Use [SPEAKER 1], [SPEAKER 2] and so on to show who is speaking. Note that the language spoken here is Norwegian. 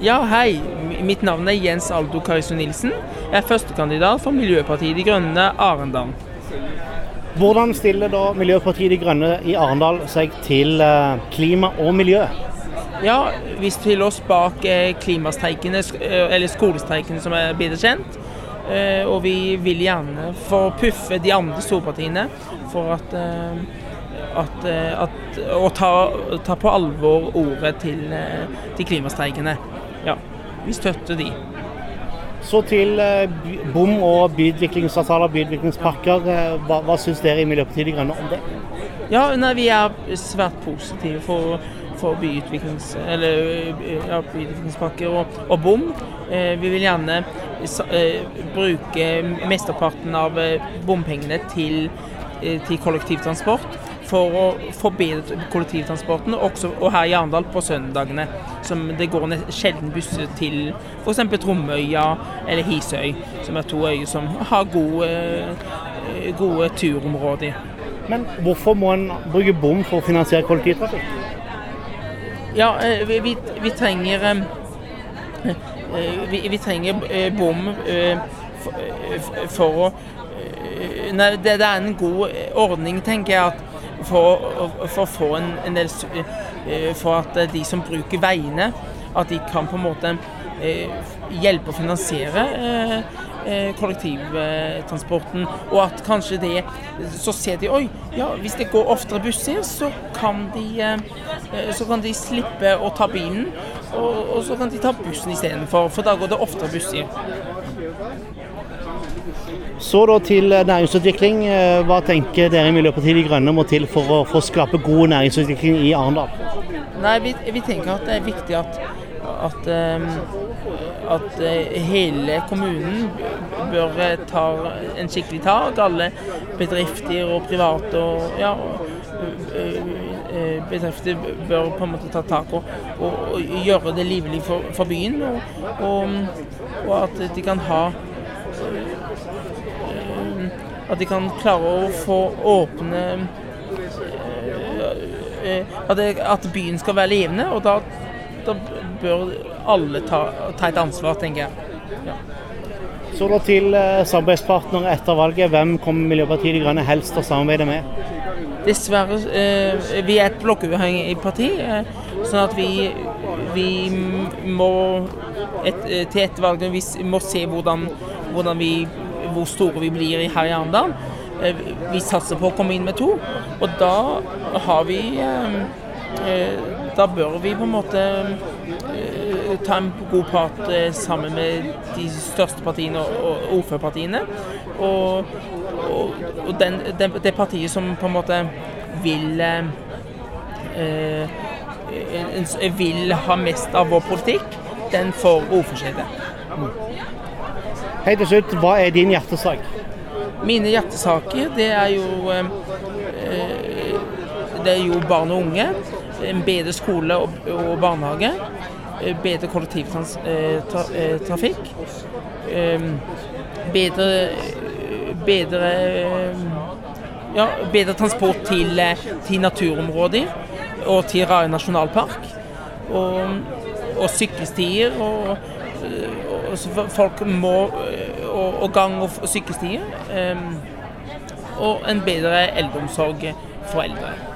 [SPEAKER 1] Ja, hei. Mitt navn er Jens Aldo Kaiso Nilsen. Jeg er førstekandidat for Miljøpartiet De Grønne Arendal.
[SPEAKER 2] Hvordan stiller da Miljøpartiet De Grønne i Arendal seg til eh, klima og miljø?
[SPEAKER 1] Ja, vi stiller oss bak eh, klimastreikene, eh, eller skolestreikene som er bedre kjent. Og vi vil gjerne få puffe de andre storpartiene for at, at, at Å ta, ta, på alvor ordet til, til klimastreikene. Ja, vi støtter de.
[SPEAKER 2] Så til bom og byutviklingsavtaler, byutviklingspakker. Hva, hva syns dere i Miljøpartiet De Grønne om det?
[SPEAKER 1] Ja, nei, Vi er svært positive for for byutviklings, eller, ja, byutviklingspakker og, og bom. Eh, vi vil gjerne eh, bruke mesteparten av eh, bompengene til, eh, til kollektivtransport for å forbedre kollektivtransporten, også, og her i Arendal på søndagene. Som det går sjelden busser til f.eks. Tromøya eller Hisøy, som er to øyer som har gode, eh, gode turområder.
[SPEAKER 2] Men hvorfor må en bruke bom for å finansiere kollektivtrafikk?
[SPEAKER 1] Ja, eh, vi, vi, vi trenger eh, vi, vi, trenger bom for, for å Nei, det, det, er en god ordning, tenker jeg, at for, for å få en, en, del For at de som bruker veiene, at de kan på en måte hjelpe å finansiere Eh, kollektivtransporten. Og at kanskje det Så ser de oi, ja, hvis det går oftere busser, så kan de, eh, så kan de slippe å ta bilen. Og, og så kan de ta bussen istedenfor, for da går det oftere busser.
[SPEAKER 2] Så da til næringsutvikling. Eh, hva tenker dere i Miljøpartiet De Grønne må til for å, for skape god næringsutvikling i Arendal?
[SPEAKER 1] Nei, vi, vi, tenker at det er viktig at, at um, at eh, hele kommunen bør eh, ta en skikkelig tak. Alle bedrifter og private og ja, eh, bedrifter bør på en måte ta tak og, og, og gjøre det livlig for, for byen. Og, og, at de kan ha At de kan klare å få åpne at, det, at byen skal være levende. Og da, da bør alle ta, ta et ansvar, tenker jeg. Ja.
[SPEAKER 2] Så da til samarbeidspartner samarbeidspartnere etter valget. Hvem kommer Miljøpartiet De Grønne helst til å samarbeide med?
[SPEAKER 1] Dessverre. Eh, vi er et blokkuavhengig parti, eh, sånn at vi, vi må et, eh, til etter valget vi må se hvordan, hvordan vi, hvor store vi blir her i Arendal. Eh, vi satser på å komme inn med to, og da har vi eh, Da bør vi på en måte ta en god eh, sammen med de største partiene og ordførerpartiene. Og, og, den, den, det partiet som på en måte vil eh, eh, vil ha mest av vår politikk, den får ordforsetet.
[SPEAKER 2] Helt til slutt, hva er din hjertesak?
[SPEAKER 1] Mine hjertesaker, det er jo eh, Det er jo barn og unge. En bedre skole og, og barnehage. Eh, bedre kollektivtrafikk. Eh, eh, bedre bedre ja, bedre transport til, til naturområder og til Rae nasjonalpark. Og, og sykkelstier. Og, folk må og, og gang- og sykkelstier. og en bedre eldreomsorg for eldre.